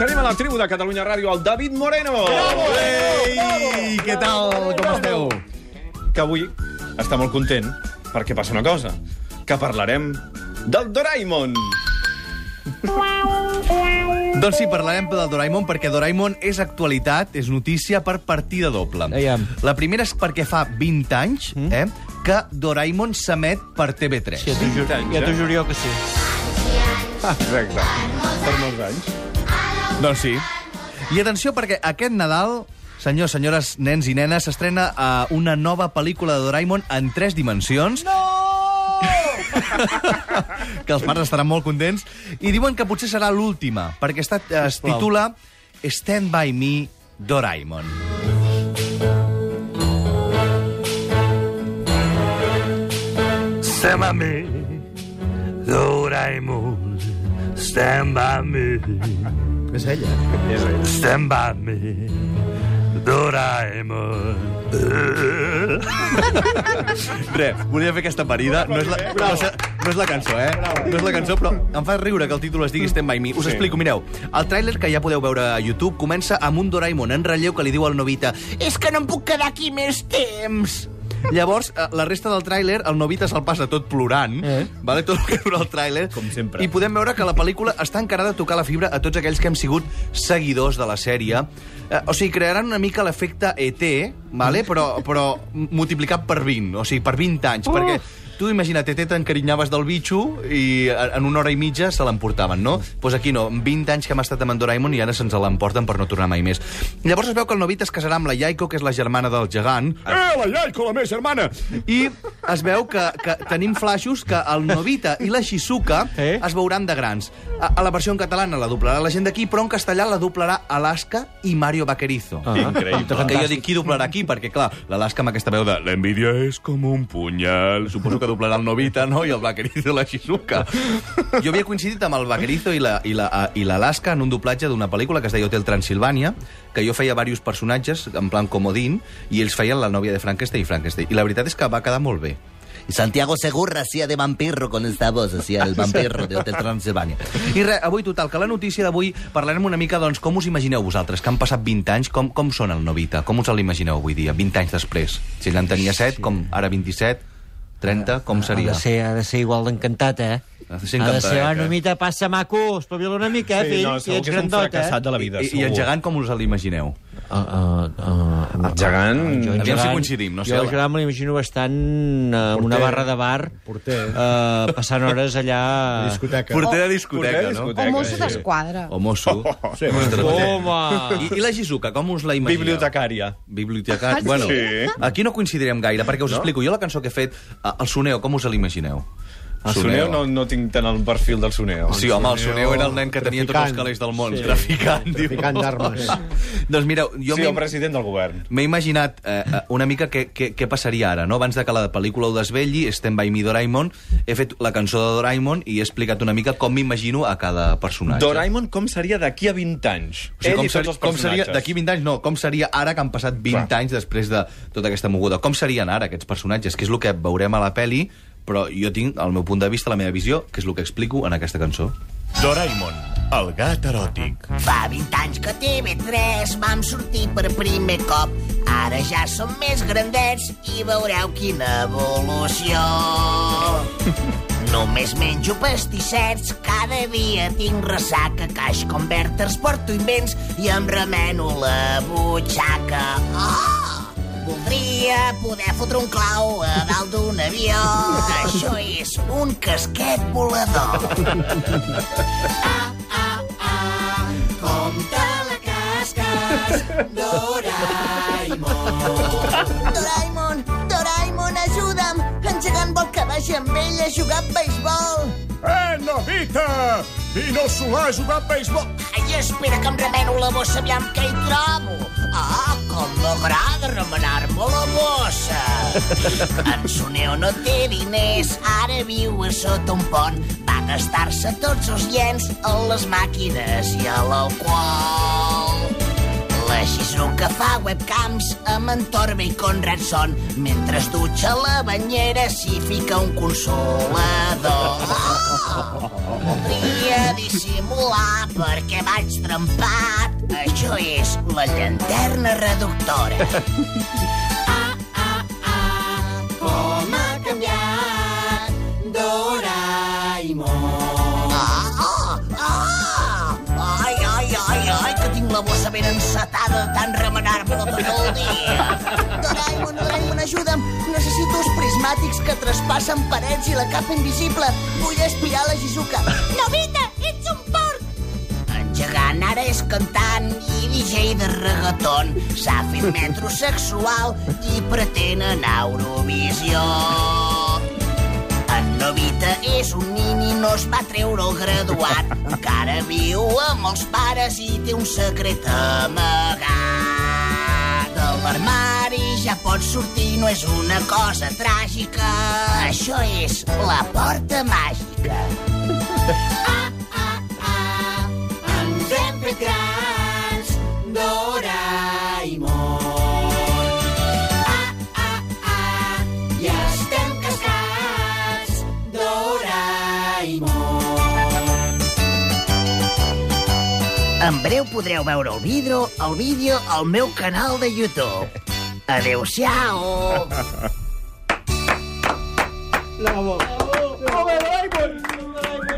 Tenim a la tribu de Catalunya Ràdio el David Moreno. Ei, què tal? Com esteu? Que avui està molt content perquè passa una cosa, que parlarem del Doraemon. Doncs sí, parlarem del Doraemon perquè Doraemon és actualitat, és notícia per partida doble. Aviam. La primera és perquè fa 20 anys eh, que Doraemon s'emet per TV3. Sí, ja t'ho juro, ja juro jo que sí. Exacte. Per molts anys. Doncs sí. I atenció, perquè aquest Nadal, senyors, senyores, nens i nenes, s'estrena uh, una nova pel·lícula de Doraemon en tres dimensions. No! que els pares estaran molt contents. I diuen que potser serà l'última, perquè està, eh, es titula Stand By Me, Doraemon. Stand by me, Doraemon. Stand by me, És ella. stand by me, Doraemon. Re, volia fer aquesta parida. No és, la, no, és, no és la cançó, eh? No és la cançó, però em fa riure que el títol es digui Stand By Me. Us Sí. explico, mireu. El tràiler que ja podeu veure a YouTube comença amb un Doraemon en relleu que li diu al Novita és que no em puc quedar aquí més temps. Llavors, eh, la resta del tràiler, el Novita se'l passa tot plorant, eh? vale? tot el que dura el tràiler. Com sempre. I podem veure que la pel·lícula està encarada a tocar la fibra a tots aquells que hem sigut seguidors de la sèrie. Eh, o sigui, crearan una mica l'efecte ET, vale? però, però multiplicat per 20, o sigui, per 20 anys, Uh! perquè tu imagina't, ET t'encarinyaves del bitxo i en una hora i mitja se l'emportaven, no? Doncs pues aquí no, en 20 anys que hem estat amb en Doraemon i ara se'ns l'emporten per no tornar mai més. Llavors es veu que el Novita es casarà amb la Yaiko, que és la germana del gegant, Eh, la Yaiko, la meva germana! i es veu que, que tenim flaixos que el Novita i la Shizuka Eh? es veuran de grans. A, a la versió en catalana la doblarà la gent d'aquí, però en castellà la doblarà Alaska i Mario Vaquerizo. Ah, Increïble. Que jo dic, qui doblarà aquí? Perquè, clar, l'Alaska amb aquesta veu de l'envidia és com un punyal. Suposo que doblarà el Novita, no? I el Vaquerizo la Shizuka. Jo havia coincidit amb el Vaquerizo i la- i la- i l'Alaska en un doblatge d'una pel·lícula que es deia Hotel Transilvània, que jo feia diversos personatges, en plan comodín, i ells feien la nòvia de Frankenstein i Frankenstein. I la veritat és que va quedar molt bé. Y Santiago Segura hacía de vampiro con esta voz, hacía el vampiro de Hotel Transilvania. I res, avui, total, que la notícia d'avui parlarem una mica, doncs, com us imagineu vosaltres, que han passat 20 anys, com, com són el Novita? Com us l'imagineu avui dia, 20 anys després? Si ell en tenia 7, com ara 27, 30, com Ha seria? de ser, ha de ser igual d'encantat, eh? Ha de ser Ha de encantat, ser, eh? va, una mica passa maco, espavila una mica, eh, Sí, fill, no, que segur ets grandot, eh? de la vida, I, I el gegant com us l'imagineu? Uh, uh, uh, El gegant- jo, el Aviam si coincidim, no sé, Jo el gegant me l'imagino bastant uh, en una barra de bar, Porter. uh, passant hores allà... Discoteca. Porter de Porter de discoteca, no? discoteca. O Mossos sí. d'Esquadra. O mosso. Sí, Home! I, I la Shizuka, com us la imagineu? Bibliotecària. Bibliotecària. Ah, sí? Bueno, Sí. aquí no coincidirem gaire, perquè us No? explico. Jo la cançó que he fet, eh, el Suneo, com us l'imagineu? El Suneo no, no tinc tant el perfil del Suneo. Sí, home, el Suneo era el nen que tenia tots els calés del món. Sí. Traficant, diu. Traficant d'armes. doncs mireu, jo sí, m'he- el president del govern. m'he imaginat eh, eh, una mica què, què, què passaria ara, no? Abans de que la pel·lícula ho desvetlli, Stand By Me Doraemon, he fet la cançó de Doraemon i he explicat una mica com m'imagino a cada personatge. Doraemon com seria d'aquí a 20 anys? O sigui, Ell com, i tots seri, els com seria, d'aquí 20 anys, no, com seria ara que han passat 20 Clar. anys després de tota aquesta moguda? Com serien ara aquests personatges? Que és el que veurem a la peli, però jo tinc el meu punt de vista, la meva visió, que és el que explico en aquesta cançó. Doraemon, el gat eròtic. Fa 20 anys que TV3 vam sortir per primer cop. Ara ja som més grandets i veureu quina evolució. Només menjo pastissets, cada dia tinc ressaca, caix converters, porto invents i em remeno la butxaca. Oh! Voldria poder fotre un clau a dalt d'un avió. Això és un casquet volador. Ah, ah, ah, com te la casques, Doraemon. Doraemon, Doraemon, ajuda'm. En gegant vol que vagi amb ell a jugar a beisbol. Eh, Novita! Vine al solar a jugar a beisbol. Ai, espera que em remeno la bossa, aviam què hi trobo. Ah, com m'agrada remenar-me la bossa. En Soneo no té diners, ara viu a sota un pont. Va gastar-se tots els llens a les màquines i a l'alcohol. La Shizuka fa webcams amb en Torbe i Conrad Son mentre es dutxa la banyera s'hi fica un consolador. Oh! Dissimular perquè vaig trempat. Això és la llanterna reductora. Ah, ah, ah, com ha canviat Doraemon. Ah, ah, ah! Ai, ai, ai, ai, que tinc la bossa ben encetada de tant remenar-me-la tot el dia. Ajuda'm. Necessito els prismàtics que traspassen parets i la capa invisible. Vull aspirar la Shizuka. Novita, ets un porc! En gegant ara és cantant i DJ de reggaeton. S'ha fet metrosexual i pretén anar a Eurovisió. En Novita és un nin i no es va treure el graduat. Encara viu amb els pares i té un secret amagat. Ja pot sortir, no és una cosa tràgica. Això és la porta màgica. Ah, ah, ah, ens hem fet grans, Doraemon. Ah, ah, ah, ja estem cascats, Doraemon. En breu podreu veure el vídeo, el vídeo al meu canal de YouTube. Adéu-siau!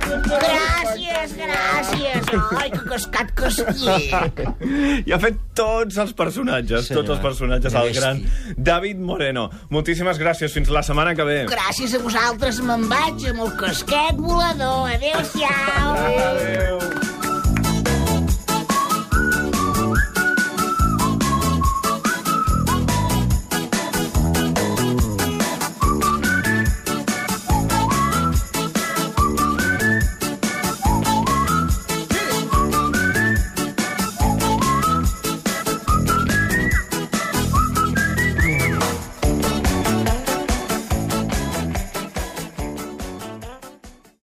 Gràcies, gràcies. Ai, que cascat que estic. I ha fet tots els personatges, Senyor. tots els personatges, el gran David Moreno. Moltíssimes gràcies, fins la setmana que ve. Gràcies a vosaltres me'n vaig amb el casquet volador. Adéu-siau. Adéu.